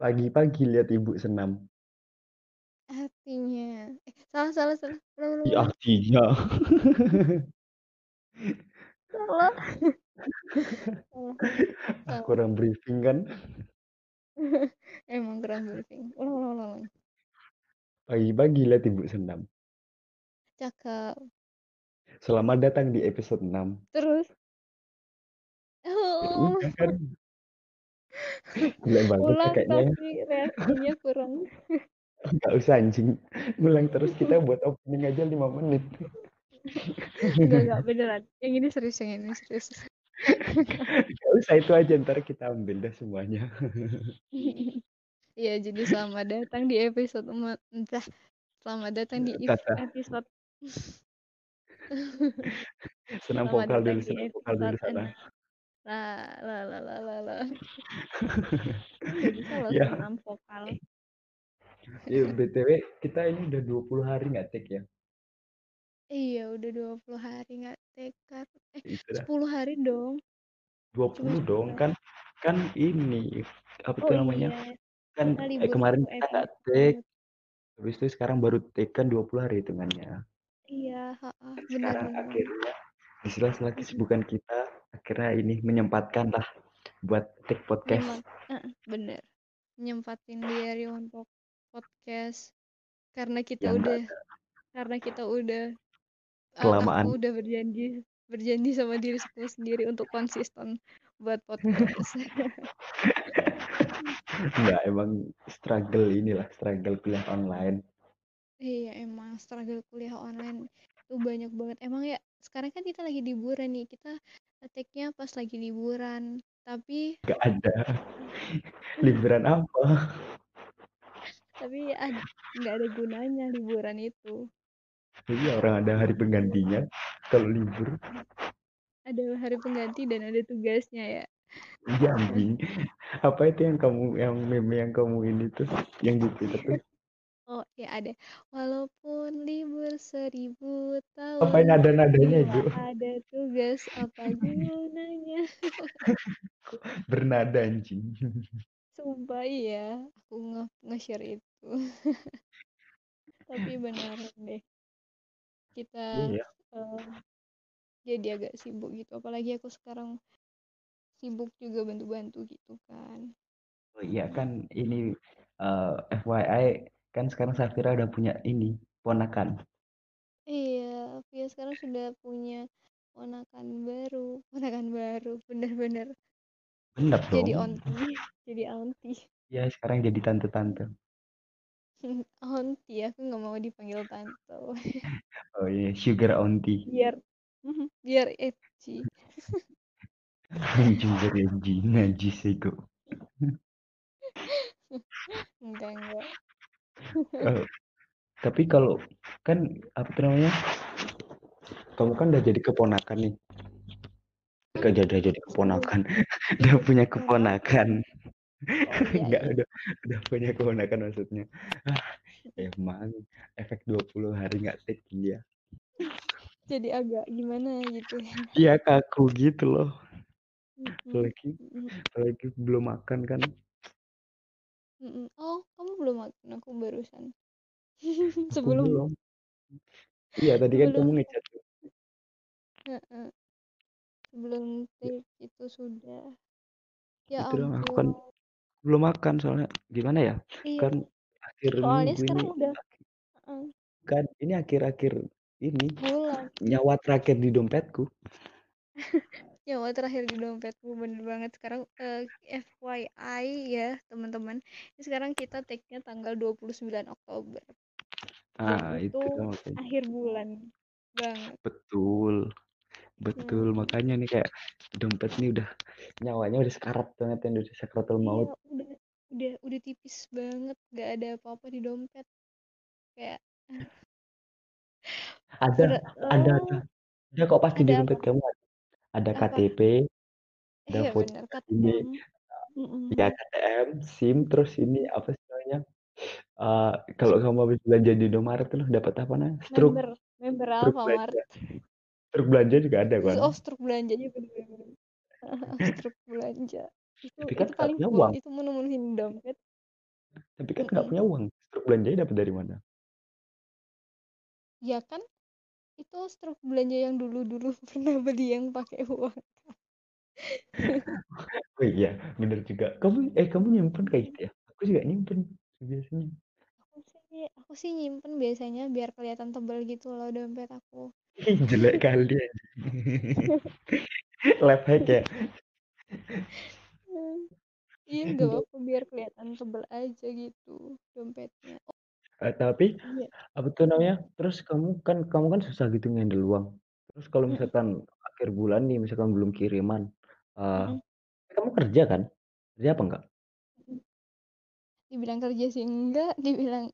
Pagi-pagi lihat ibu senam. Artinya, eh salah salah salah. Iya ulang. artinya. Salah. Salah. Salah. Kurang briefing kan? Emang kurang briefing. Ulang ulang ulang. ulang. Pagi-pagi lihat ibu senam. Cakep. Selamat datang di episode 6. Terus? Ya Oh. udah kan. Gila banget ya Ulang kayaknya. tapi reaksinya kurang. Gak usah anjing. Ngulang terus kita buat opening aja 5 menit. Enggak enggak beneran. Yang ini serius yang ini serius. Gak usah itu aja ntar kita ambil dah semuanya. Iya, jadi selamat datang di episode entah selamat datang di Tata. episode Senam Selamat vokal dulu, senam vokal dulu sana. lah lah lah lah lah bisa loh Ya. senam vokal. Ya, BTW kita ini udah 20 hari nggak take ya. Iya, udah 20 hari nggak tekad. Eh, Itu dah. 10 hari dong. 20 dong kan kan ini apa Oh tuh namanya? iya, Kan eh, libur kemarin kita nggak take. Habis itu sekarang baru take kan 20 hari hitungannya. Iya, Dan benar sekarang benar. akhirnya di sela-sela kesibukan kita akhirnya ini menyempatkan lah buat take podcast. Bener. Nyempatin diri untuk podcast karena kita Yang nggak udah karena kita udah Kelamaan. aku udah berjanji berjanji sama diriku sendiri untuk konsisten buat podcast. Enggak, emang struggle inilah, struggle kuliah online. Iya emang struggle kuliah online itu banyak banget. Emang ya sekarang kan kita lagi liburan nih. Kita take-nya pas lagi liburan. Tapi Enggak ada. Liburan apa? tapi nggak ada gunanya liburan itu. Iya, orang ada hari penggantinya kalau libur. Ada hari pengganti dan ada tugasnya ya. Iya anjing. Apa itu yang kamu yang meme yang kamu ini tuh yang di Twitter tuh? Oh ya ada. Walaupun libur seribu tahun. Apa yang nada-nadanya bila itu? ada tugas apa gunanya? Bernada anjing. Sumpah iya, aku nge nge-share itu. Tapi beneran deh. Kita Iya. eh, jadi agak sibuk gitu. Apalagi aku sekarang sibuk juga bantu-bantu gitu kan. Oh iya kan ini eh, FYI kan sekarang Safira udah punya ini ponakan. Iya, Via sekarang sudah punya ponakan baru, ponakan baru, bener-bener Bener jadi dong. onti, jadi auntie, Ya sekarang jadi tante-tante. auntie. Aku nggak mau dipanggil tante, Oh iya, sugar auntie. biar, Mhm, biar edgy. Dari anjing najis ego. Enggak enggak. Eh, tapi kalau kan apa namanya? Kamu kan udah jadi keponakan nih. Gak jadi jadi keponakan. udah punya keponakan. Oh iya, Enggak iya. udah udah punya keponakan maksudnya. Ah, emang efek 20 hari nggak take dia. Jadi agak gimana gitu. Iya kaku gitu loh. Apalagi mm-mm, apalagi belum makan kan. Oh, kamu belum makan? Aku barusan. Aku Sebelum belum. Iya tadi kan kamu ngechat. sebelum take itu sudah. Ya Itu dong aku kan ampun. Belum makan soalnya gimana ya? Iya, Kan akhir soalnya minggu sekarang ini udah heeh, kan ini akhir-akhir ini bulan. nyawa terakhir di dompetku. Nyawa terakhir di dompetku bener banget sekarang eh, FYI ya teman-teman. Ini sekarang kita take-nya tanggal 29 Oktober. Dan Ah, itu itu kan makanya. akhir bulan banget. Betul. Betul, Hmm. makanya nih kayak dompet nih udah nyawanya udah sekarat banget yang udah sakratul Iya, maut. udah udah udah tipis banget, gak ada apa-apa di dompet. Kayak Ada, ber ada, oh, ada. Ada kok pasti di ada apa? dompet kamu ada. Ada Apa? KTP, ada Iya foto bener, ini. Mm-mm. ya KTM, SIM, terus ini apa sih namanya uh, kalau kamu habis belanja di Indomaret tuh dapat apa struk member member Alfamart struk belanja juga ada kan oh struk belanjanya bener-bener. Struk belanja. Itu tapi kan itu paling punya uang. itu menemuin dompet tapi kan nggak Mm-mm. punya uang. Struk belanjanya dapat dari mana? Ya kan? Itu struk belanja yang dulu-dulu pernah beli yang pakai uang. Oh iya bener juga. Kamu eh kamu nyimpen kayak gitu ya? Aku juga nyimpen biasanya. Aku sih aku sih nyimpen biasanya biar kelihatan tebal gitu loh dompet aku jelek kali life hack ya? Iya nggak apa-apa biar kelihatan tebal aja gitu dompetnya. Oh Eh, tapi iya. apa tuh namanya? Terus kamu kan kamu kan susah gitu ngendel uang. Terus kalau misalkan akhir bulan nih misalkan belum kiriman eh Mm-mm. kamu kerja kan? Kerja apa enggak dibilang kerja sih enggak dibilang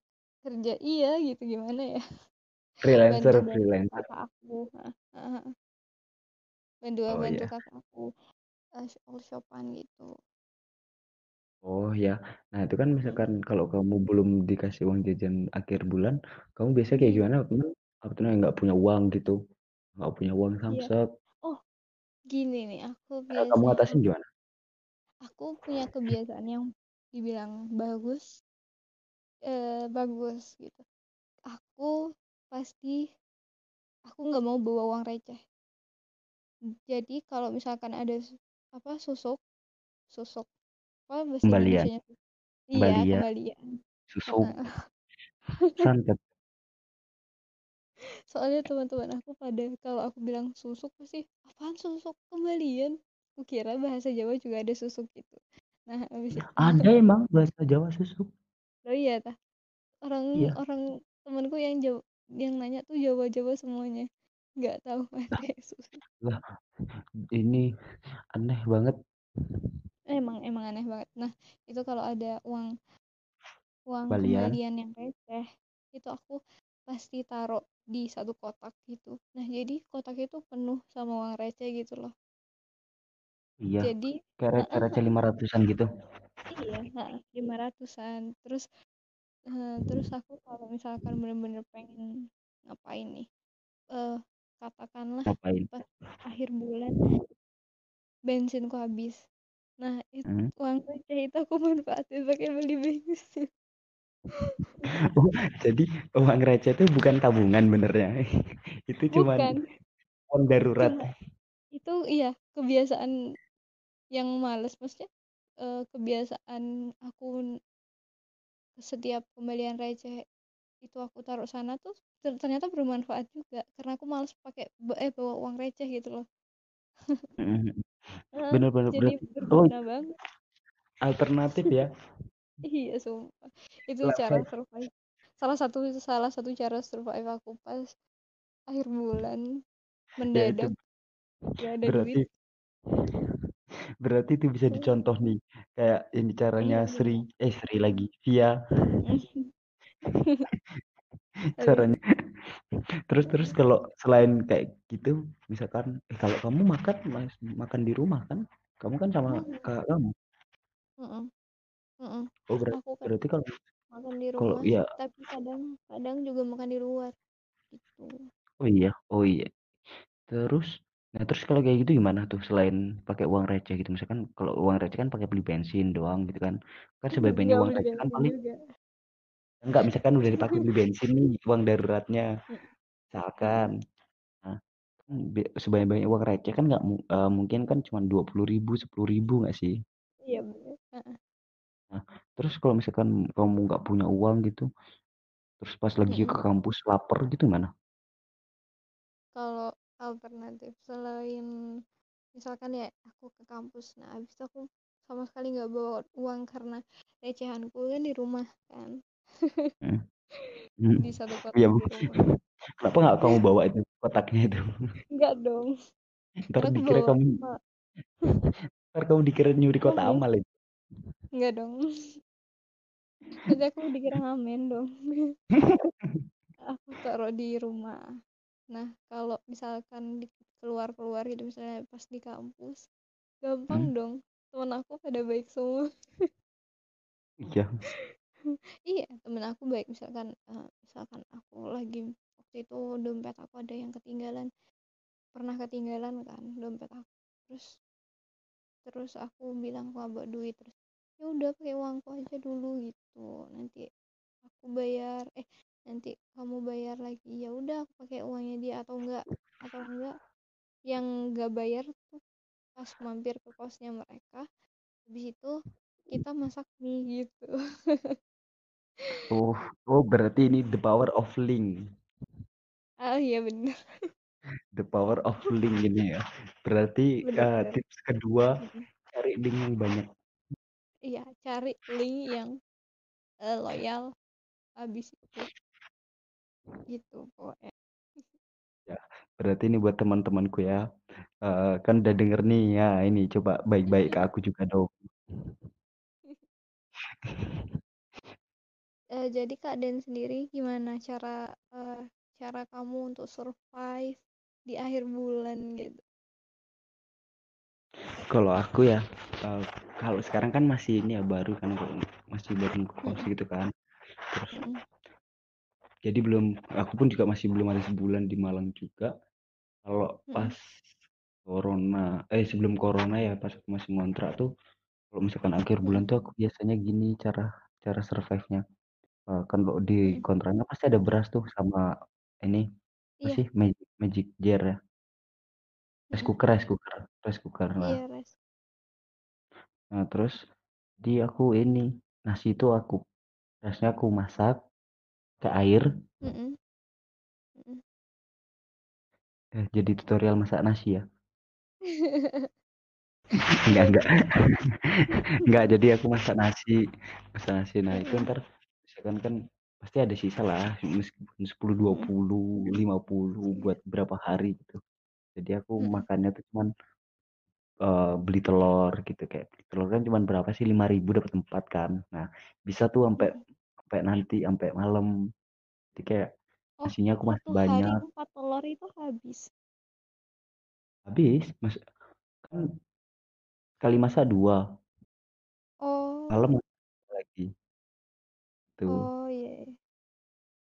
kerja iya gitu gimana ya freelancer bantu freelancer. kakak aku. Bantu oh bantu ya kakak aku. Uh, all shopan gitu. Oh ya nah itu kan misalkan kalau kamu belum dikasih uang jajan akhir bulan kamu biasa kayak gimana? Temen apa tuh nggak punya uang gitu. Nggak punya uang iya. samsek. Oh gini nih aku cara kamu biasanya ngatasin gimana? aku punya kebiasaan yang dibilang bagus eh bagus gitu. Aku pasti aku nggak mau bawa uang receh. Jadi kalau misalkan ada apa susuk susuk apa bahasa kembalian. Indonesianya iya kembalian. kembalian. Susuk. Santet. Soalnya teman-teman aku pada kalau aku bilang susuk pasti apaan susuk? Kembalian? Aku kira bahasa Jawa juga ada susuk gitu. Nah habis itu ada emang bahasa Jawa susuk. Oh iya tah. Orang iya. orang temanku yang Jawa yang nanya tuh Jawa-Jawa semuanya. Nggak tahu yang susuk lah ini aneh banget. Emang emang aneh banget. Nah itu kalau ada uang uang kembalian kembalian yang receh itu aku pasti taruh di satu kotak gitu. Nah jadi kotak itu penuh sama uang receh gitu loh. Iya jadi kayak receh-receh lima ratusan gitu. Iya lima ratusan. Terus eh, terus aku kalau misalkan bener-bener pengen ngapain nih eh katakanlah ngapain pas akhir bulan bensinku habis nah itu Hmm. uang receh itu aku manfaatin pakai beli bensin Oh, jadi uang receh itu bukan tabungan benernya. Itu bukan uang darurat. cuma itu iya kebiasaan yang males maksudnya eh, kebiasaan aku setiap kembalian receh itu aku taruh sana tuh ter- ternyata bermanfaat juga. Karena aku males pakai eh bawa uang receh gitu loh. Bener-bener jadi berarti oh banget. alternatif ya. iya sumpah. Itu Life cara survive. Salah satu salah satu cara survive aku pas akhir bulan Ya itu mendadak. Gak ada duit berarti itu bisa dicontoh nih. Kayak ini caranya iya Sri, eh Sri lagi. Via caranya. Terus terus kalau selain kayak gitu, misalkan eh kalau kamu makan makan di rumah kan, kamu kan sama kakak kamu. mm, mm. Oh berarti aku kan berarti kalau makan di kalau rumah ya tapi kadang kadang juga makan di luar gitu oh iya oh iya Terus nah terus kalau kayak gitu gimana tuh selain pakai uang receh gitu? Misalkan kalau uang receh kan pakai beli bensin doang gitu kan. Kan sebaik-baiknya nggak uang beli receh kan bensin paling juga. Enggak misalkan udah dipakai beli bensin nih uang daruratnya. Mm, misalkan. Nah kan sebanyak-banyaknya uang receh kan nggak mu- eh, mungkin kan cuma dua puluh ribu sepuluh ribu nggak sih? Iya bener. Heeh. nah terus kalau misalkan kamu nggak punya uang gitu terus pas lagi ke Mm-mm. kampus lapar gitu mana alternatif selain misalkan ya aku ke kampus. Nah habis itu aku sama sekali nggak bawa uang karena recehanku kan di rumah kan. Hmm. Hmm. di satu Iya kotak bu di rumah. kenapa nggak kamu bawa itu kotaknya itu? Nggak dong. Ntar aku dikira kamu ma- ntar kamu dikira nyuri kota amal itu. Nggak dong. Nanti aku dikira ngamen dong. Aku taruh di rumah nah kalau misalkan di keluar-keluar gitu misalnya pas di kampus gampang Hmm, dong. Temen aku pada baik semua. Iya. Iya, temen aku baik. Misalkan, eee, misalkan aku lagi waktu itu dompet aku ada yang ketinggalan, pernah ketinggalan kan dompet aku, terus terus aku bilang aku bawa duit, terus, "Ya udah pakai uangku aja dulu," gitu, "nanti aku bayar. Eh, nanti kamu bayar lagi." Ya udah aku pakai uangnya dia atau enggak atau enggak yang nggak bayar tuh pas mampir ke kosnya mereka, habis itu kita masak mie gitu. Oh oh berarti ini the power of link. Ah, iya bener. The power of link ini ya. Berarti, Bener bener. tips kedua cari link yang banyak. Iya, cari link yang, eee, loyal, habis itu gitu pokoknya. Ya, berarti ini buat teman-temanku ya, eee, kan udah denger nih, ya ini coba baik-baik ke Mhm. aku juga dong. Eee, jadi Kak Den sendiri gimana cara, eee, cara kamu untuk survive di akhir bulan gitu? Kalau aku ya, eee, kalau sekarang kan masih ini ya baru kan masih baru ngekos Mhm. gitu kan, terus Mhm. Jadi belum aku pun juga masih belum ada sebulan di Malang juga. Kalau Mhm. pas corona eh, sebelum corona ya pas aku masih ngontrak tuh, kalau misalkan akhir bulan tuh aku biasanya gini cara cara survive-nya, eee, kan kalau di Mhm. kontraknya pasti ada beras tuh sama ini, apa Iya. sih, ma magic jar ya. Rice Mhm. cooker rice cooker rice cooker, nah Iya, res Nah terus, di aku ini, nasi itu aku rice-nya aku masak, ke air. Mhm. Mhm. Eh, jadi tutorial masak nasi ya? Enggak enggak. Enggak, jadi aku masak nasi masak nasi, nah itu Mhm. entar misalkan kan pasti ada sisa lah, meskipun 10, dua Mhm. puluh, lima puluh Iya. buat berapa hari gitu. Jadi aku Mhm. makannya tuh cuman, eee, beli telur gitu, kayak beli telur kan cuman berapa sih, Rp5.000 dapat 4 kan. Nah, bisa tuh ampe Mhm. Ampe nanti, ampe malam. Jadi kayak Oh, nasinya aku masak satu hari banyak. 4 telur itu habis? Habis, mas kan sekali masak 2. Oh. Malam lagi. Tuh. Oh, iya iya.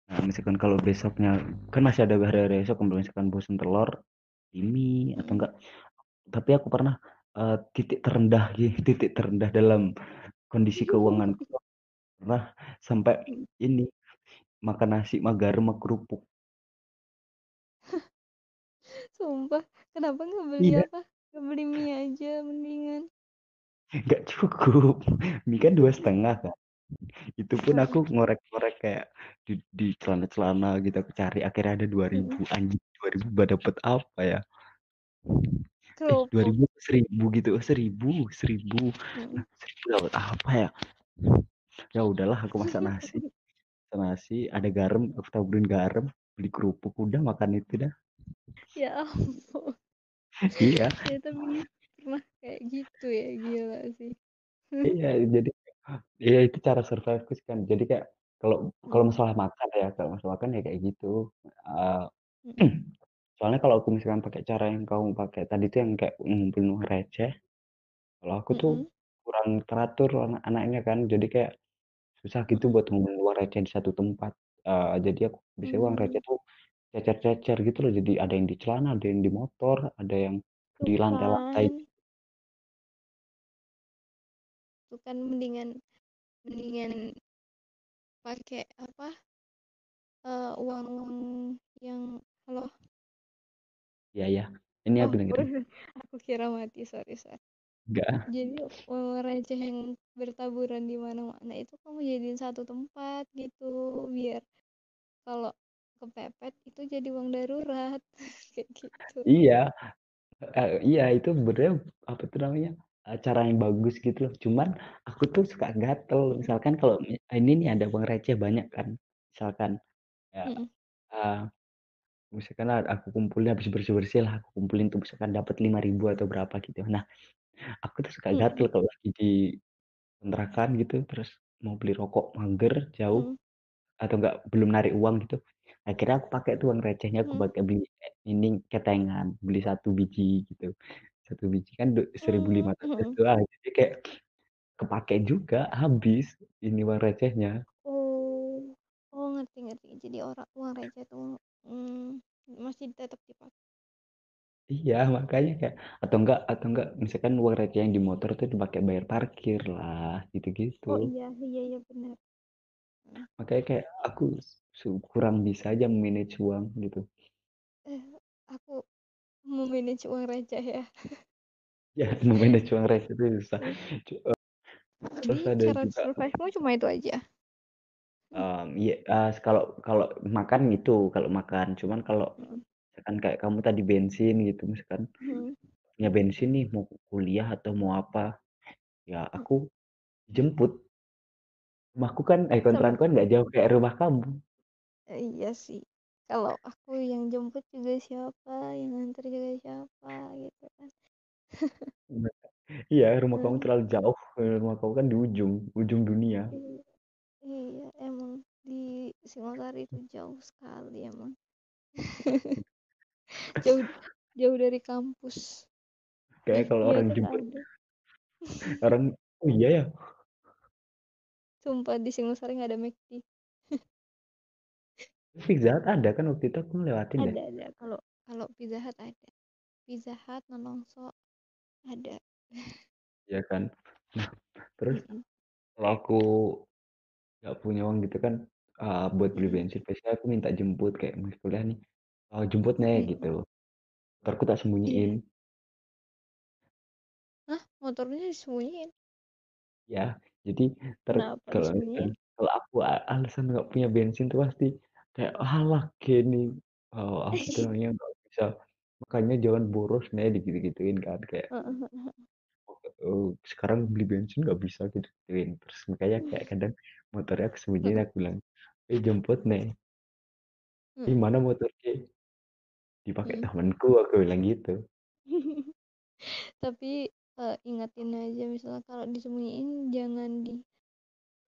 Nah, misalkan kalau besoknya kan masih ada hari-hari esok kalau misalkan bosen telur, mie atau Mhm. enggak tapi aku pernah, eee, titik terendah gi titik terendah dalam kondisi keuanganku tuh pernah sampai Mhm. ini, makan nasi sama garam sama kerupuk. Sumpah, kenapa nggak beli Iya. apa, nggak beli mie aja mendingan? Nggak cukup, mie kan 2,5 Kak. Itu pun aku ngorek-ngorek kayak di di celana-celana gitu aku cari akhirnya ada Mhm. 2.000 anjing 2.000 buat dapet apa ya? Eh, dua Kerupuk. ribu apa Rp1.000 gitu, oh Rp1.000 Rp1.000 nah Mhm. Rp1.000 dapet apa ya? Ya udahlah aku masak nasi masak nasi, ada garam, aku taburin garam, beli kerupuk, udah makan itu dah. Ya ampun. Iya. Ternyata Bini pernah kayak gitu ya, gila sih. Iya, jadi iya itu cara survive-ku sih kan, jadi kayak kalau kalau Mhm. masalah makan ya kalau masalah makan ya kayak gitu, Mhm. soalnya kalau aku misalkan pakai cara yang kamu pakai tadi tuh yang kayak ngumpulin receh, kalau aku tuh Mhm. kurang teratur ana anaknya kan, jadi kayak susah gitu buat uang receh di satu tempat, eee, jadi aku biasanya uang receh Mmm. tuh cecer-cecer gitu loh, jadi ada yang di celana, ada yang di motor, ada yang Tuh di lantai-lantai. kan. Tuh kan mendingan mendingan pakai apa eee, uang-uang yang halo? Iya iya, ini Oh, aku dengerin. aku kira mati, sorry sorry. Enggak. Jadi uang receh yang bertaburan di mana-mana itu kamu jadiin satu tempat gitu, biar kalau kepepet itu jadi uang darurat, kayak gitu. Iya, eee, iya itu sebenarnya apa tuh namanya, cara yang bagus gitu loh, cuman aku tuh suka gatel misalkan kalau ini nih ada uang receh banyak kan, misalkan, ya, Mhm. eee, misalkan aku kumpulin habis bersih-bersih lah, aku kumpulin tuh misalkan dapat Rp5.000 atau berapa gitu. Nah, aku tuh suka gatel Mhm. kalau lagi di kontrakan gitu, terus mau beli rokok mager, jauh, Mhm. atau enggak belum narik uang gitu, akhirnya aku pakai tuh uang recehnya aku Mhm. pakai beli e ini ketengan, beli 1 biji gitu, 1 biji kan du seribu Mmm, lima ratus mhm. tuh, ah, jadi kayak kepakai juga, habis ini uang recehnya. ngerti ngerti jadi orang uang receh tuh mm, masih tetap dipakai Iya, makanya kayak atau enggak atau enggak misalkan uang receh yang di motor tuh dipakai bayar parkir lah, gitu-gitu. oh iya iya iya benar. Makanya kayak aku su- kurang bisa aja manage uang gitu. eh aku memanage uang receh ya Ya, memanage uang receh itu susah. Cu- eh, Terus jadi ada cara juga survive-mu cuma itu aja um, ya eh, kalau kalau makan gitu, kalau makan. Cuman kalau Hmm. Misalkan kayak kamu tadi bensin gitu, misalkan Hmm. punya bensin nih mau kuliah atau mau apa, ya Hmm. aku jemput. Rumahku kan, eh Sama. kontrakan kan nggak jauh kayak rumah kamu. Eh, iya sih kalau aku yang jemput juga siapa yang nganter juga siapa gitu kan Iya, rumah kamu Hmm. terlalu jauh. Rumah kamu kan di ujung, ujung dunia. Iya, iya emang di Singosari itu jauh sekali emang jauh jauh dari kampus. Kayak kalau orang jemput ada orang, oh iya ya, sumpah di Singosari nggak ada McD Pizza Hut ada kan waktu itu? Aku ngelewatin deh. ada ada. Kalau kalau Pizza Hut ada. Pizza Hut Nonongso ada. Ya kan. Nah, terus Mm-mm, kalau aku nggak punya uang gitu kan, uh, buat beli bensin, biasanya aku minta jemput kayak mau kuliah nih, oh, jemput nih mm-mm. gitu. Motorku tak sembunyiin. iya Hah? motornya disembunyiin Ya, jadi ter kenapa kalau misalkan disembunyiin kalau aku a- alasan nggak punya bensin tuh pasti kayak alah gini, oh, apa tuh namanya nggak bisa. Makanya jangan boros nih digitu-gituin kan kayak oh, sekarang beli bensin nggak bisa gitu gituin. Terus makanya kayak kadang motornya aku sembunyiin aku bilang, eh jemput nih. Ih Mm-mm, mana motornya? Dipakai mm-mm. temanku aku bilang gitu. tapi eh, ingatin aja misalnya kalau disembunyiin jangan di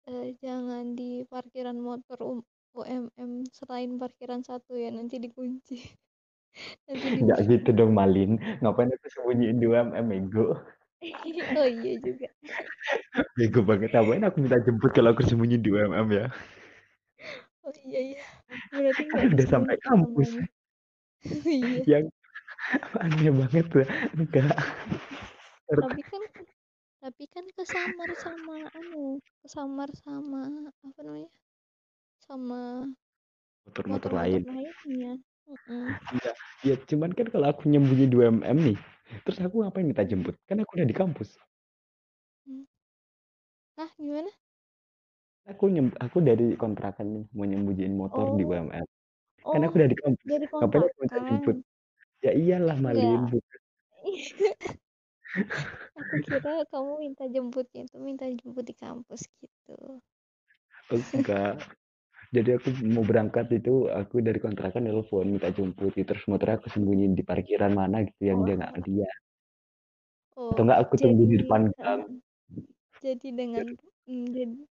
eh, jangan di parkiran motor um, UMM selain parkiran satu ya nanti dikunci nanti Nggak dibuka gitu dong Malin. Ngapain aku sembunyiin di UMM ego? oh iya juga Bego banget. Ngapain aku minta jemput kalau aku sembunyi di UMM ya? oh iya iya berarti Kan nggak udah sampai kampus. namanya iya Yang aneh banget tuh. Enggak. tapi kan tapi kan kesamar sama anu kesamar sama apa namanya sama Motor-motor lain. lainnya. Iya. Ya cuman kan kalau aku nyembunyi di UMM nih. Terus aku ngapain minta jemput? Kan aku udah di kampus. Hmm. Hah, gimana? Aku nyem aku dari kontrakan nih mau nyembunyiin motor di Oh, Kan oh, aku udah di kampus. dari Ngapain aku minta jemput? kontrakan. Ya iyalah Malin. Bu- Aku kira kamu minta jemputnya itu minta jemput di kampus gitu. Enggak. Jadi aku mau berangkat itu aku dari kontrakan telepon minta jemput gitu. terus motornya aku sembunyiin di parkiran mana gitu yang dia nggak Oh, dia atau oh, enggak aku tunggu di depan gang jadi dengan mm, jadi,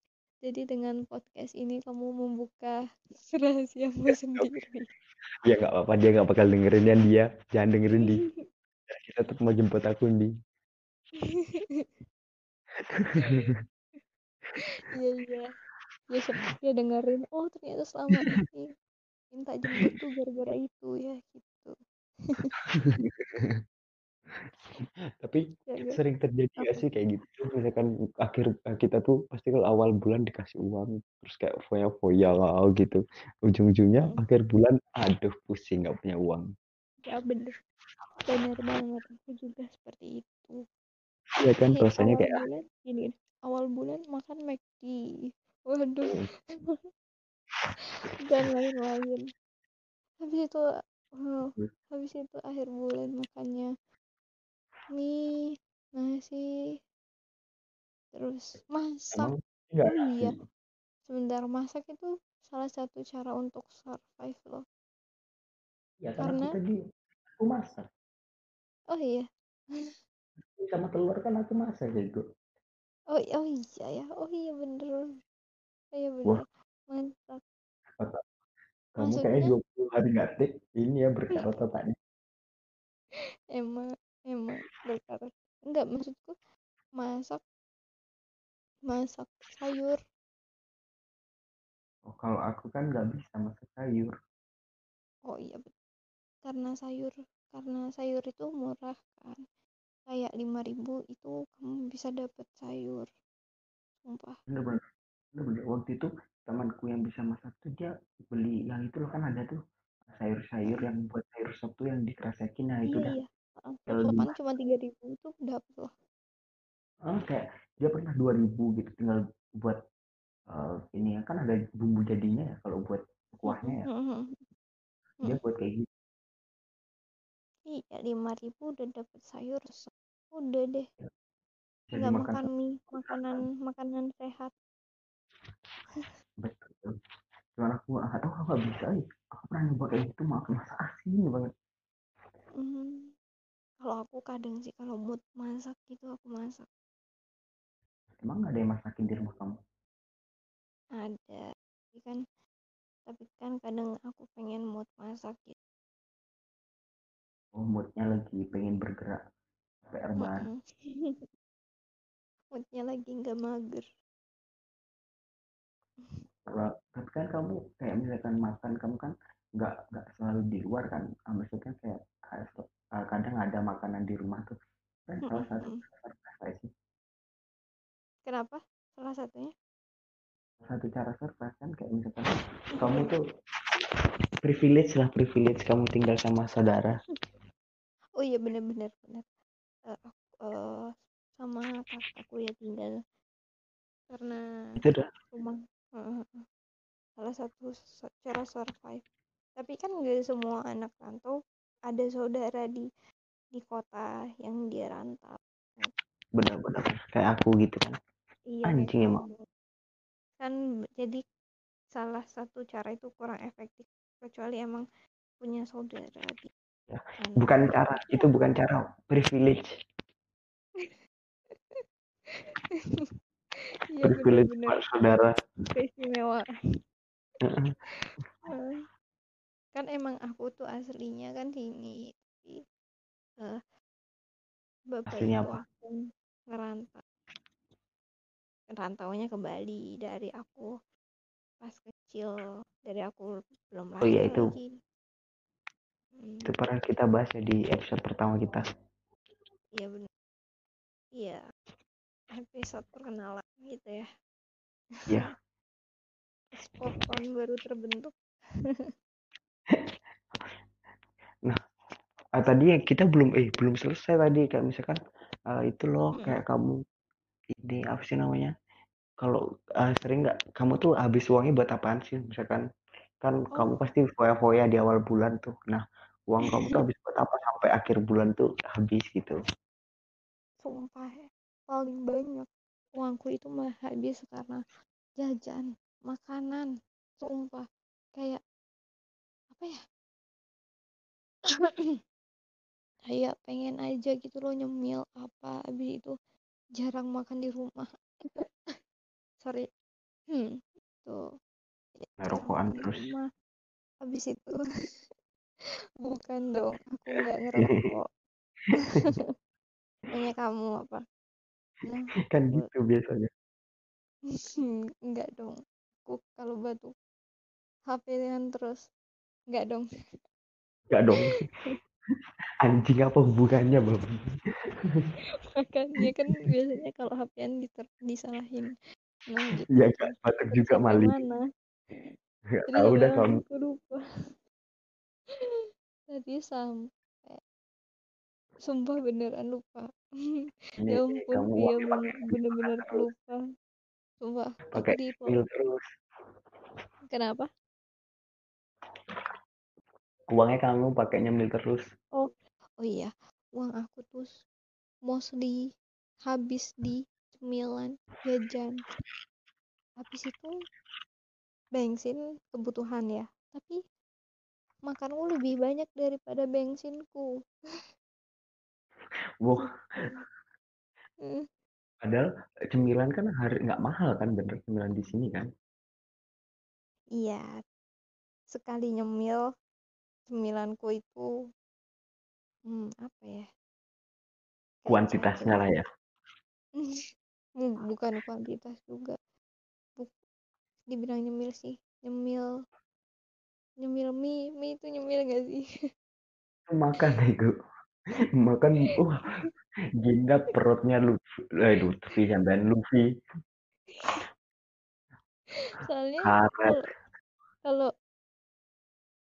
jadi dengan podcast ini kamu membuka rahasiamu sendiri. ya nggak apa-apa dia nggak bakal dengerin yang dia jangan dengerin di kita tetap mau jemput aku di Iya iya. Ya siapa dia dengerin. Oh ternyata selama ini minta jemput tuh gara-gara itu ya gitu. tapi Gara-gara sering terjadi apa? gak sih kayak gitu misalkan akhir kita tuh pasti kalau awal bulan dikasih uang terus kayak foya-foya gitu ujung-ujungnya Mm, akhir bulan aduh pusing nggak punya uang Ya bener. Bener banget. Aku juga seperti itu. ya kan Akhir rasanya awal kayak bulan ini awal bulan makan McD. Waduh. Dan lain-lain. Habis itu oh, habis itu akhir bulan makannya mie, nasi, terus masak. emang Oh iya, sebentar masak itu salah satu cara untuk survive loh. ya aku Karena tadi aku masak oh iya. sama telur kan aku masak gitu Oh, oh iya ya. Oh iya bener. Oh iya wah bener. Mantap. kata kamu kayaknya Maksudnya 20 hari nggak tik ini ya berkarat otaknya emang emang berkarat. Enggak maksudku masak masak sayur Oh, kalau aku kan nggak bisa masak sayur. Oh iya betul. Karena sayur karena sayur itu murah kan. Kayak 5000 itu kamu bisa dapat sayur. Sumpah. Bener-bener. Bener-bener. Waktu itu temanku yang bisa masak tuh dia beli yang itu loh kan ada tuh sayur-sayur yang buat sayur sop tuh yang dikerasakin nah itu Iya dah Sop-sopan cuma 3000 itu dapat loh. oh, kayak dia pernah 2000 gitu tinggal buat eh, ini ya kan ada bumbu jadinya ya kalau buat kuahnya ya mm-mm, dia mm-mm. buat kayak gitu Iya, 5000 udah dapat sayur. Udah deh, nggak dimakan makan sama mie, makanan makanan sehat. betul cuman aku nggak tahu aku nggak bisa ya. aku pernah nyoba kayak gitu makan masa asin banget Hmm, kalau aku kadang sih kalau mood masak gitu aku masak. emang nggak ada yang masakin di rumah kamu Ada. Tapi kan tapi kan kadang aku pengen mood masak gitu. oh moodnya lagi pengen bergerak PR bahan Mm-mm. Moodnya lagi nggak mager. kalau tapi kan kamu kayak misalkan makan kamu kan nggak nggak selalu di luar kan Ah, maksudnya kayak ah, kadang ada makanan di rumah tuh kan salah Mm-mm, satu mm-mm. surprise sih Kenapa? Salah satunya? salah satu cara surprise kan kayak misalkan kamu tuh privilege lah privilege kamu tinggal sama saudara Oh iya bener-bener bener. Aku, eh, sama kakakku ya tinggal karena itu rumah Heeh, salah satu cara survive. Tapi kan nggak semua anak rantau ada saudara di di kota yang dia rantau. Benar-benar kayak aku gitu kan iya anjing emang kamu. Kan jadi salah satu cara itu kurang efektif kecuali emang punya saudara di ya. bukan cara itu ya bukan cara privilege iya privilege bener-bener buat saudara keistimewaan. Kan emang aku tuh aslinya kan sini, tapi eh, bapak aslinya apa? aku ngerantau. Rantaunya ke Bali dari aku pas kecil dari aku belum oh iya lahir itu lagi. Itu hmm, pernah kita bahas ya di episode pertama kita. Iya benar iya episode perkenalan gitu ya. Ya Spokon baru terbentuk nah ah, tadi yang kita belum eh belum selesai tadi kayak misalkan ah, itu loh kayak kamu ini apa sih namanya kalau ah, sering nggak kamu tuh habis uangnya buat apaan sih? Misalkan kan kamu oh. pasti foya-foya di awal bulan tuh. Nah uang kamu tuh habis buat apa sampai akhir bulan tuh habis gitu? Sumpah ya paling banyak uangku itu mah habis karena jajan makanan sumpah. Kayak apa ya? Kayak pengen aja gitu loh nyemil apa habis itu jarang makan di rumah. Sorry. Hmm tuh jarang ngerokokan terus. rumah habis itu bukan dong aku nggak ngerokok. Punya kamu apa? Nah kan gitu biasanya. Nggak dong aku kalau batuk HP-an terus nggak dong. Gak dong. Anjing apa hubungannya babi makanya kan biasanya kalau HP-an disalahin. Nah gitu. Ya kan gak batuk juga HP maling mana terus tahu HP dah mana kamu aku lupa. Tadi sampai sumpah beneran lupa. Ini ya ampun bener bener-bener pelupa sumpah pakai di terus. Kenapa uangnya kamu pakai nyemil terus. Oh oh iya. Uang aku tuh mostly habis di cemilan jajan. Habis itu bensin kebutuhan ya. Tapi makanku lebih banyak daripada bensinku. Wah. Gitu Eh, padahal cemilan kan hari nggak mahal kan bener cemilan di sini kan? Iya. Sekali nyemil cemilanku itu hmm, apa ya? Kayak kuantitasnya lah ya. Bukan kuantitas juga. Buk- dibilang nyemil sih nyemil nyemil mie mie itu nyemil gak sih? Makan itu makan uh jinak perutnya lu eh Lutfi sampean Luffy soalnya karet. kalau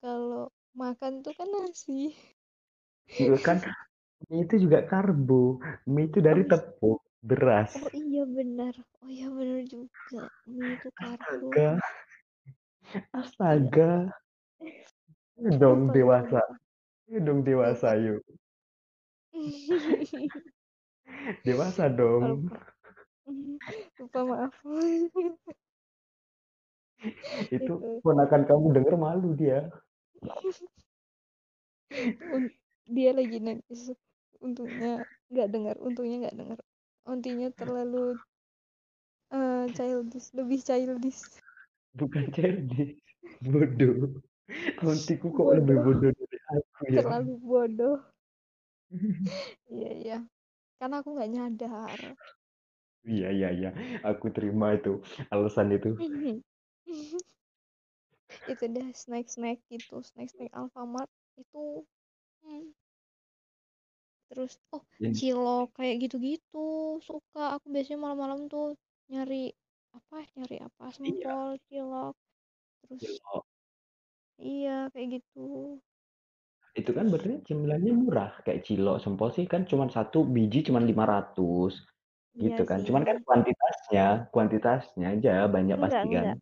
kalau makan tuh kan nasi. Itu kan? Mie itu juga karbo. Mie itu dari Oh, iya. tepung beras. Oh iya benar. Oh iya benar juga. Mie itu karbo. Astaga. Astaga. Ayo dong dewasa. dong dewasa yuk. Dewasa dong. Lupa maaf. Itu. ponakan kamu denger malu dia dia lagi nangis. Untungnya nggak dengar untungnya nggak dengar untungnya terlalu eh childish lebih childish. Bukan childish bodoh. Ontiku kok Bodoh. lebih bodoh dari aku ya? Terlalu bodoh. Iya iya. Karena aku nggak nyadar. Iya iya iya. Aku terima itu alasan itu itu dah snack snack gitu snack snack Alfamart itu hmm. terus oh cilok kayak gitu-gitu suka aku biasanya malam-malam tuh nyari apa nyari apa sempol cilok terus Cilok. iya kayak gitu itu kan berarti cemilannya murah kayak cilok sempol sih kan cuma satu biji cuma 500 gitu Iya kan sih. cuman kan kuantitasnya kuantitasnya aja banyak Enggak, pasti kan enggak.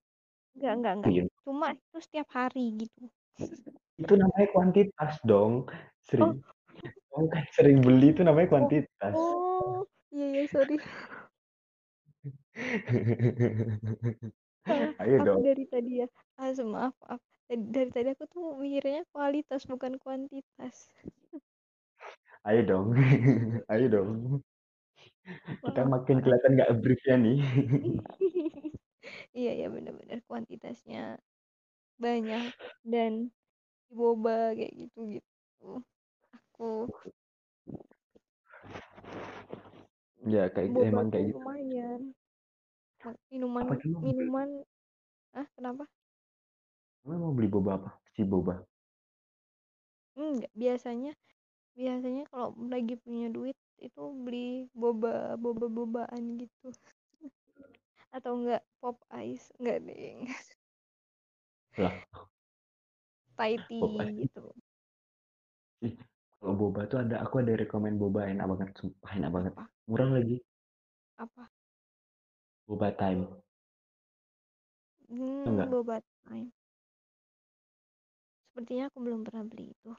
Enggak enggak enggak. Iya. cuma itu setiap hari gitu. Itu namanya kuantitas dong Sri Oh. kamu kan sering beli itu namanya kuantitas. oh. Iya iya sorry. Salah. ayo aku dong. dari tadi ya. Ah maaf maaf. Dari, dari tadi aku tuh mikirnya kualitas bukan kuantitas. Ayo dong ayo dong. Kita Maaf, makin maaf. kelihatan nggak briefnya nih iya iya benar-benar kuantitasnya banyak dan boba kayak gitu gitu. Aku ya kayak boba emang kayak gitu. lumayan. Ma- minuman Apa kamu mau beli? minuman ah kenapa? Kamu mau beli boba apa? Si boba? Enggak biasanya biasanya kalau lagi punya duit itu beli boba boba bobaan gitu atau enggak pop ice? Enggak ding Lah. Thai tea gitu. Kalau boba tuh ada aku ada rekomend boba enak banget sumpah enak banget. Apa? murah lagi. Apa? Boba time hmm, enggak? boba time sepertinya aku belum pernah beli itu.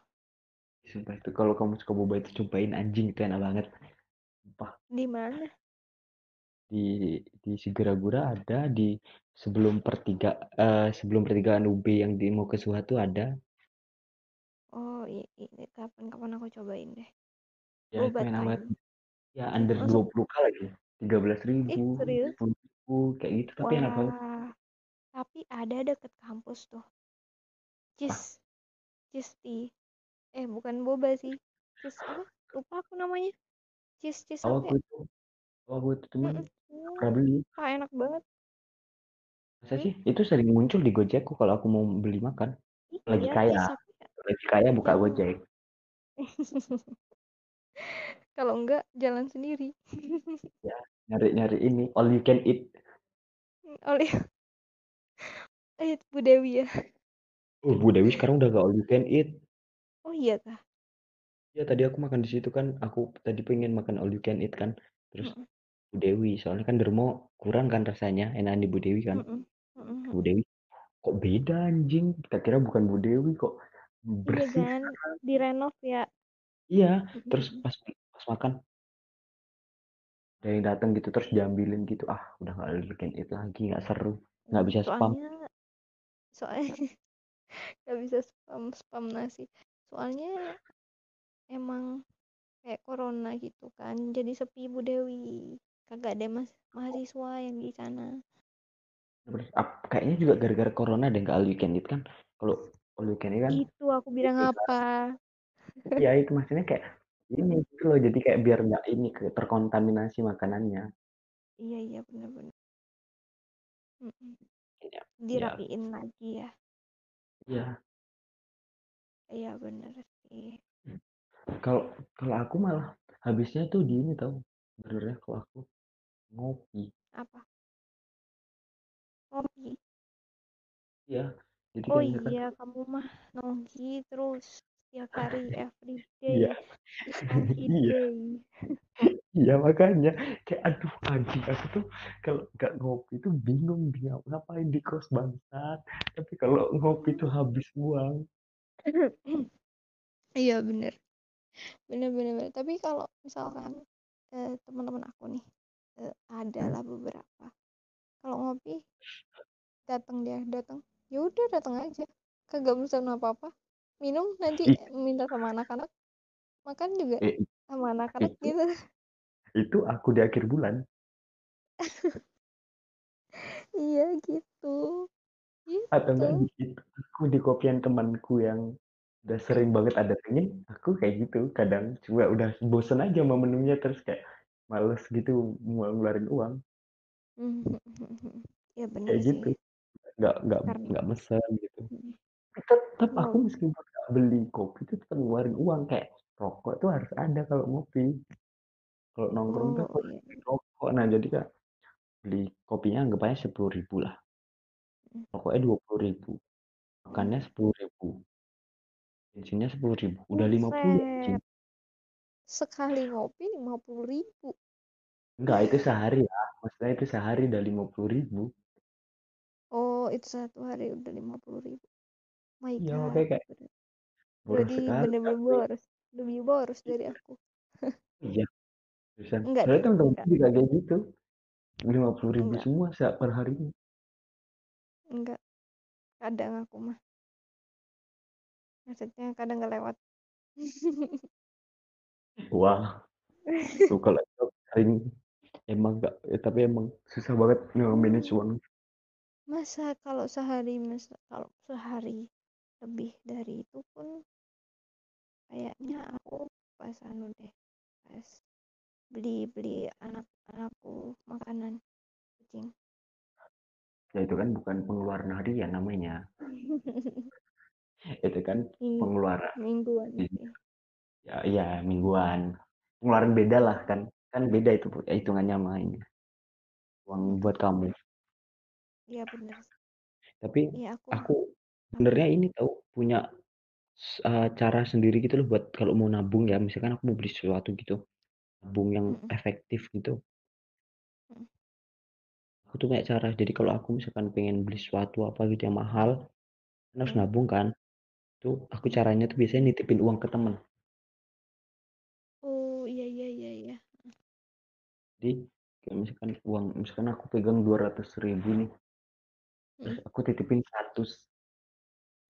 Sumpah itu kalau kamu suka boba itu cobain anjing itu enak banget. Sumpah. Di mana di di Sigara-gura ada di sebelum pertiga eh, sebelum pertigaan UB yang di mau ke tuh ada. Oh iya, iya. kapan-kapan aku cobain deh. Ya time ya under Langsung- 20 k lagi. tiga belas ribu serius? ribu kayak gitu. Tapi enak banget. Wah tapi ada deket kampus tuh. Cheese cheese tea eh bukan boba sih. Cheese apa? Lupa aku namanya. Cheese cheese tahu apa aku ya itu tahu aku itu cuman pernah beli Wah, enak banget masa Hmm? sih itu sering muncul di Gojekku kalau aku mau beli makan Lagi iya kaya. ya? lagi kaya buka Iya. Gojek kalau enggak jalan sendiri nyari nyari ini all you can eat oleh eh Bu Dewi ya oh Bu Dewi sekarang udah gak all you can eat oh iya kah ya tadi aku makan di situ kan aku tadi pengen makan all you can eat kan terus Mm-mm. Bu Dewi. Soalnya kan Dermo kurang kan rasanya enakan di Bu Dewi kan. Mm-mm. Mm-mm. Bu Dewi kok beda anjing? Kita kira bukan Bu Dewi kok iya bersih kan direnov ya. Iya terus pas pas makan. Ada yang datang gitu terus diambilin gitu. Ah udah gak all you can eat lagi nggak seru nggak bisa spam. Soalnya soalnya nggak bisa spam spam nasi. Soalnya emang kayak corona gitu kan jadi sepi Bu Dewi kagak ada mas mahasiswa yang di sana. Kayaknya juga gara-gara corona deh nggak all you can eat kan? Kalau all you can eat kan itu aku bilang Itu apa? Ya itu maksudnya kayak ini gitu loh jadi kayak biar nggak ini terkontaminasi makanannya. Iya iya benar-benar Mm-mm. ya ya dirapiin lagi ya. Ya iya bener sih. Kalau kalau aku malah habisnya tuh di ini tau sebenarnya kalau aku ngopi. Apa? Kopi ya jadi oh misalkan iya kamu mah nongki terus setiap hari every day iya. nongki iya. day. Iya makanya kayak aduh anjing aku tuh kalau nggak ngopi tuh bingung dia ngapain di kos bangsat? Tapi kalau ngopi tuh habis uang iya bener. Bener bener, bener. tapi kalau misalkan eh, teman-teman aku nih eh, adalah beberapa. Kalau ngopi datang dia datang ya udah datang aja. Kagak pesan apa apa minum nanti Ih, minta sama anak-anak. Makan juga eh, sama anak-anak itu gitu. itu aku di akhir bulan. Iya gitu. Atau gitu. enggak di itu aku di kopian temanku yang udah sering banget ada pengen aku kayak gitu kadang. Cuma udah bosen aja sama menunya terus kayak males gitu mau ngeluarin uang. Ya bener kayak gitu. Sih nggak nggak karena nggak mesen gitu. Tetap aku meskipun nggak beli kopi itu tetap ngeluarin uang. Kayak rokok tuh harus ada kalau ngopi. Kalau nongkrong tuh oh harus iya. rokok. Nah jadi kak beli kopinya anggap aja sepuluh ribu lah. Rokoknya dua puluh ribu. Makannya sepuluh ribu. Bensinnya sepuluh ribu. Udah lima puluh sekali ngopi lima puluh ribu. Enggak itu sehari ya. Maksudnya itu sehari udah lima puluh ribu. Oh itu satu hari udah lima puluh ribu. My iya god kayak boros sekali bener-bener boros lebih boros dari aku. Iya bisa enggak soalnya enggak. juga kayak gitu. lima puluh ribu enggak. semua setiap per hari. Enggak. Kadang aku mah. Maksudnya kadang nggak lewat wah tuh kalau itu. Sering emang enggak ya, tapi emang susah banget nge-manage uang. Masa kalau sehari masa kalau sehari lebih dari itu pun kayaknya aku pas anu deh pas beli beli anak-anakku makanan kucing. Ya itu kan bukan pengeluaran harian namanya. Itu kan pengeluaran. mingguan ya iya mingguan. Pengeluaran beda lah Hmm, kan. Kan beda itu ya, hitungannya sama ini. Uang hmm, buat kamu. Iya bener. Tapi iya aku aku sebenarnya ini tahu punya uh, cara sendiri gitu loh buat kalau mau nabung ya. Misalkan aku mau beli sesuatu gitu nabung yang Mm-mm, efektif gitu. Mm-mm. aku tuh kayak cara jadi kalau aku misalkan pengen beli sesuatu apa gitu yang mahal kan harus Mm, nabung kan tuh aku mm. caranya tuh biasanya nitipin uang ke temen oh iya iya iya iya jadi kayak misalkan uang misalkan aku pegang dua ratus ribu nih terus Mm-mm, aku titipin 100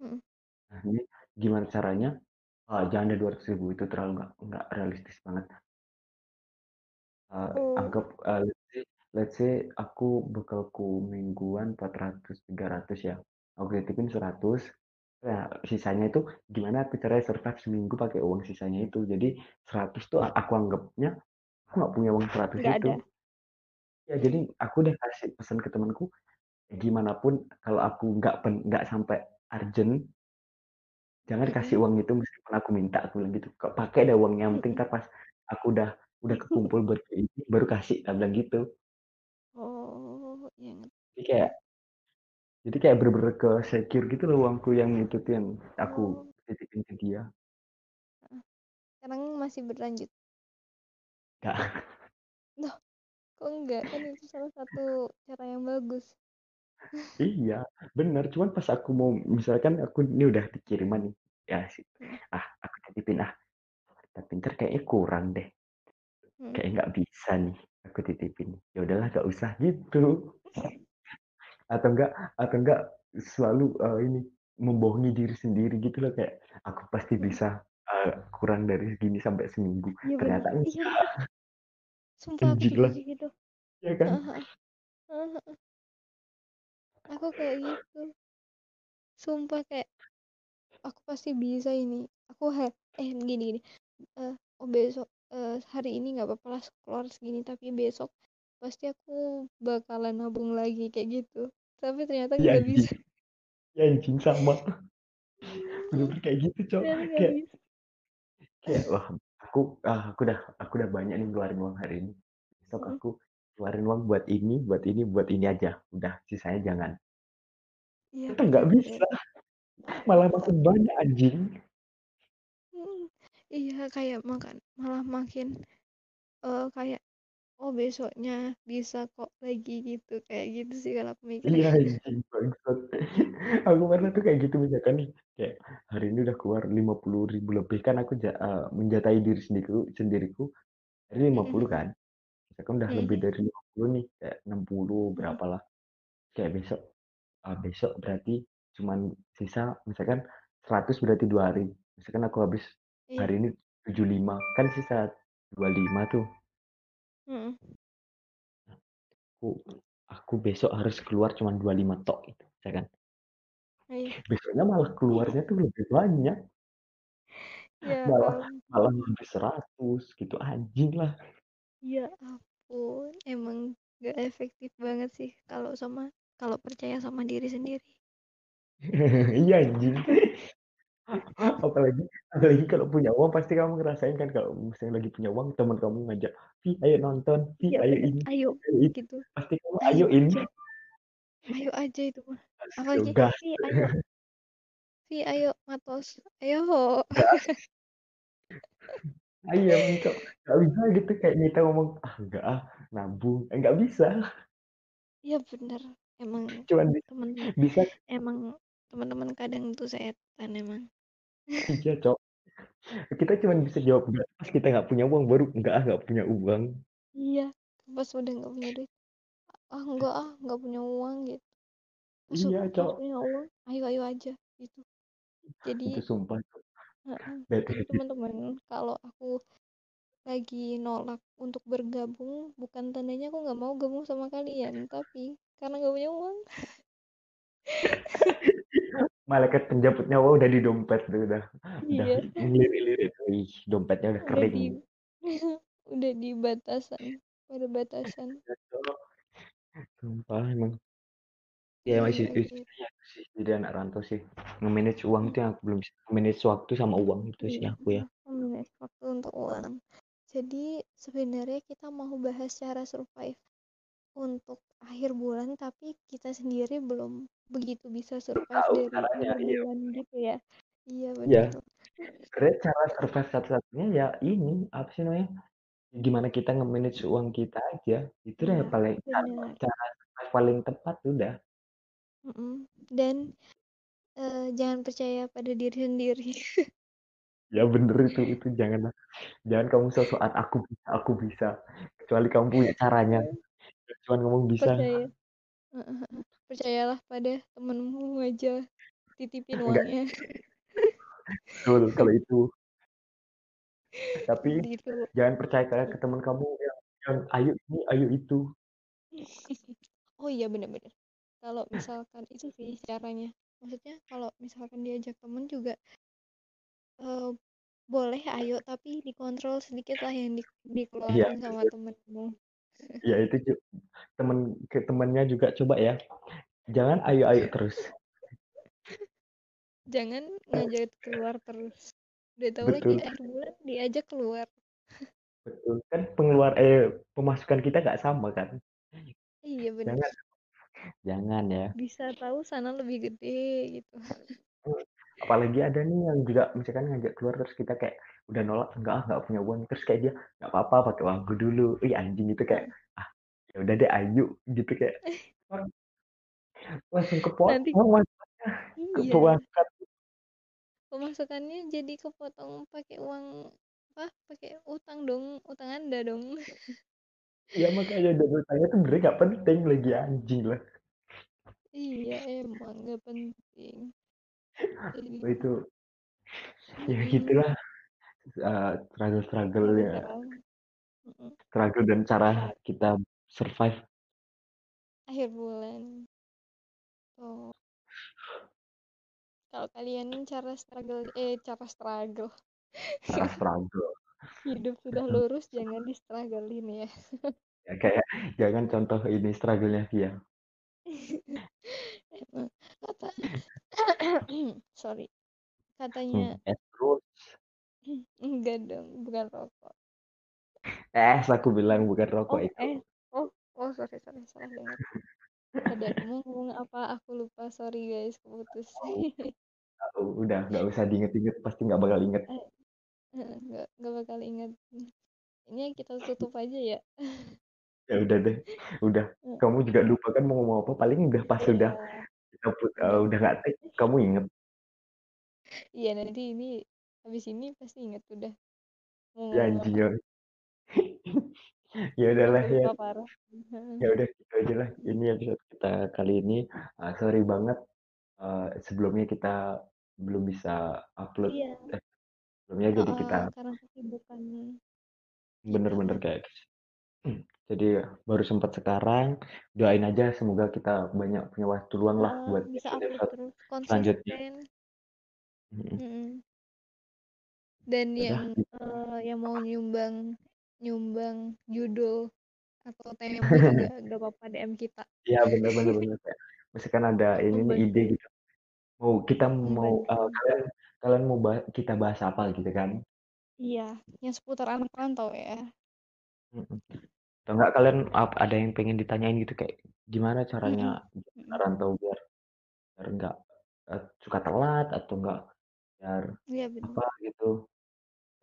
mm-mm. nah ini gimana caranya? Ah, jangan ada dua ratus ribu itu terlalu nggak nggak realistis banget. Uh, oh. anggap uh, let's say let's say aku bekalku mingguan 400 300 ya. Aku titipin 100 nah sisanya itu gimana aku caranya survive seminggu pakai uang sisanya itu. Jadi 100 tuh aku anggapnya aku nggak punya uang 100 nggak itu. ada. Ya jadi aku udah kasih pesan ke temanku gimana pun kalau aku nggak pen- nggak sampai urgent jangan kasih mm-mm, uang itu meskipun aku minta aku bilang gitu. Kok pakai deh uangnya yang penting mm-mm. ntar pas aku udah udah kekumpul buat beli ini baru kasih aku bilang gitu. Oh iya jadi kayak jadi kayak bener-bener ke secure gitu loh uangku yang itu tuh yang aku oh. titipin ke dia. Sekarang masih berlanjut Nggak. loh. Kok enggak? Kan itu salah satu cara yang bagus. Iya bener cuman pas aku mau misalkan aku ini udah dikiriman nih. Ya sih Mm, ah aku titipin ah tapi ntar kayaknya kurang deh. Mm. kayak nggak bisa nih aku titipin. Ya udahlah gak usah gitu. Atau enggak atau enggak selalu uh, ini membohongi diri sendiri gitu loh. Kayak aku pasti Mm. bisa uh, kurang dari segini sampai seminggu. Bener ternyata iya enggak sumpah aku lah. gitu. Ya kan? Aku kayak gitu. Sumpah kayak aku pasti bisa ini. Aku eh gini gini. Eh oh besok eh hari ini nggak apa-apa lah keluar segini tapi besok pasti aku bakalan nabung lagi kayak gitu. Tapi ternyata iya nggak anjing. bisa. Iya anjing sama. Bener-bener kayak gitu cok. Kayak bisa. kayak wah aku ah, aku udah aku udah banyak nih keluarin uang hari ini. Besok aku keluarin uang buat ini buat ini buat ini aja. Udah sisanya jangan. Iya kita nggak bisa. Malah makin banyak anjing. Iya kayak makan malah makin eh, kayak oh besoknya bisa kok lagi gitu. Kayak gitu sih kalau aku mikirnya. Iya anjing bangsat. Aku pernah tuh kayak gitu misalkan nih kayak hari ini udah keluar lima puluh ribu lebih kan aku ja- eh, menjatai diri sendiriku sendiriku. Hari lima puluh kan? Misalkan udah lebih dari 50 nih kayak 60 mm-mm. berapa lah. Kayak besok ah, besok berarti cuman sisa misalkan 100 berarti dua hari. Misalkan aku habis iya. hari ini 75 kan sisa 25 tuh mm-mm, aku aku besok harus keluar cuman 25 tok gitu misalkan iya. Besoknya malah keluarnya tuh lebih banyak. Ya malah malah lebih 100 gitu anjing lah. Ya ampun emang gak efektif banget sih kalau sama kalau percaya sama diri sendiri. Iya anjing apalagi apalagi kalau punya uang pasti kamu ngerasain kan kalau misalnya lagi punya uang teman kamu ngajak Vi ayo nonton Vi iya ayo ini ayo ayo itu gitu. Pasti kamu ayo ayo ini. ayo aja itu mah. Apalagi Vi ayo. Vi ayo matos. Ayo. Ayo cok nggak bisa gitu kayak kita ngomong ah enggak ah nabung. Eh, nggak bisa. Iya bener. Emang cuman temen bisa emang teman-teman kadang tuh setan emang iya cok. Kita cuman bisa jawab enggak pas kita nggak punya uang baru. Enggak ah nggak punya uang. Iya pas udah nggak punya duit. Ah enggak ah nggak punya uang gitu. Pas iya pas cok. punya uang ayo ayo aja gitu. Jadi itu sumpah Cok. heeh. bad jadi habit teman-teman kalau aku lagi nolak untuk bergabung bukan tandanya aku nggak mau gabung sama kalian tapi karena nggak punya uang malaikat penjemput nyawa udah di dompet tuh udah. Udah iya. ngelirik-lirik ih dompetnya udah udah kering. di udah di batasan pada batasan. Sumpah emang. Ya masih iya. itu sih jadi anak rantau sih. Nge-manage uang itu yang aku belum bisa manage waktu sama uang itu sih iya aku ya. memanage waktu untuk uang. Jadi sebenarnya kita mau bahas cara survive untuk akhir bulan tapi kita sendiri belum begitu bisa survive tahu dari akhir iya. bulan gitu ya. Iya iya. bener. Sebenarnya cara survive satu-satunya ya ini apa sih namanya gimana kita nge-manage uang kita aja itu udah iya paling benar cara survive paling tepat udah. Dan eh, jangan percaya pada diri sendiri. Ya bener itu itu jangan jangan kamu sesuatu aku bisa aku bisa. Kecuali kamu punya caranya cuman ngomong bisa. Percaya. Percayalah pada temenmu aja. Titipin enggak. uangnya. Betul kalau itu. Tapi gitu jangan percaya ke, ke teman kamu yang yang ayo ini ayo itu. Oh iya bener-bener. Kalau misalkan itu sih caranya. Maksudnya kalau misalkan diajak temen juga eh, boleh ayo tapi dikontrol sedikit lah yang di- iya dikeluarin sama temenmu ya itu ju- temen ke temennya juga coba ya. Jangan ayo ayo terus. Jangan ngajak keluar terus. Udah tahu lagi betul. akhir bulan diajak keluar. Betul kan pengeluar eh pemasukan kita nggak sama kan? Iya bener. Jangan. Jangan ya. Bisa tahu sana lebih gede gitu. Apalagi ada nih yang juga misalkan ngajak keluar terus kita kayak udah nolak enggak ah, nggak punya uang. Terus kayak dia nggak apa-apa pakai uangku dulu. Ih anjing itu kayak ah ya udah deh ayo gitu kayak. Langsung nanti kepotong ke iya. pemasukan pemasukannya jadi kepotong pakai uang apa pakai utang dong utang anda dong. Ya makanya dan utangnya tuh bener nggak penting lagi anjing lah. Iya emang nggak penting. Jadi Oh, itu ya mm, gitulah uh, struggle struggle sampai ya mm, struggle dan cara kita survive. Akhir bulan. Tuh. Kalau kalian cara struggle eh cara struggle. Cara struggle. Hidup sudah lurus jangan di strugglein ya. Ya kayak jangan contoh ini struggle-nya dia kata sorry. Katanya hmm, terus enggak dong bukan rokok. Es aku bilang bukan rokok oh itu. eh oh oh sorry sorry salah dengar ada ngomong apa aku lupa sorry guys keputus Oh, udah nggak usah diinget-inget pasti nggak bakal inget. Eh, nggak nggak bakal ingat ini kita tutup aja ya. Ya udah deh udah. Eh, kamu juga lupa kan mau ngomong apa paling udah pas iya. udah eh, udah udah nggak take kamu inget. Iya nanti ini habis ini pasti ingat udah. Mau ya ya ya Udah udahlah ya. ya udah gitu aja lah. Ini episode kita kali ini. Ah, sorry banget eh, sebelumnya kita belum bisa upload. Iya. Eh, sebelumnya jadi kita uh, karena kesibukan kita bener-bener kayak jadi baru sempat sekarang. Doain aja semoga kita banyak punya waktu luang lah uh, buat bisa upload terus selanjutnya. Dan udah. yang uh, yang mau nyumbang nyumbang judul atau tema juga gak apa-apa DM kita. Ya bener-bener bener kayak misalkan ada ini nih ide gitu. Mau kita mau eh, kalian kalian mau bah- kita bahas apa gitu kan? Iya yang seputar anak rantau ya. Atau enggak kalian ada yang pengen ditanyain gitu kayak gimana caranya rantau biar biar enggak eh, suka telat atau enggak biar benar apa gitu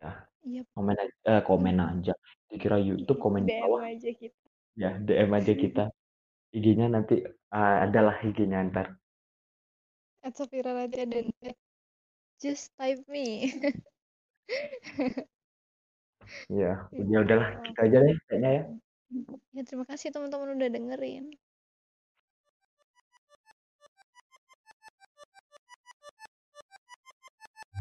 ya iya komen aja, eh, komen aja. Dikira YouTube komen di DM bawah. aja kita. Ya DM aja kita. IG-nya nanti eh, adalah IG-nya ntar. Atau viral aja dan just type me. Ya Gitu. udah udahlah gitu aja deh kayaknya ya. Ya terima kasih teman-teman udah dengerin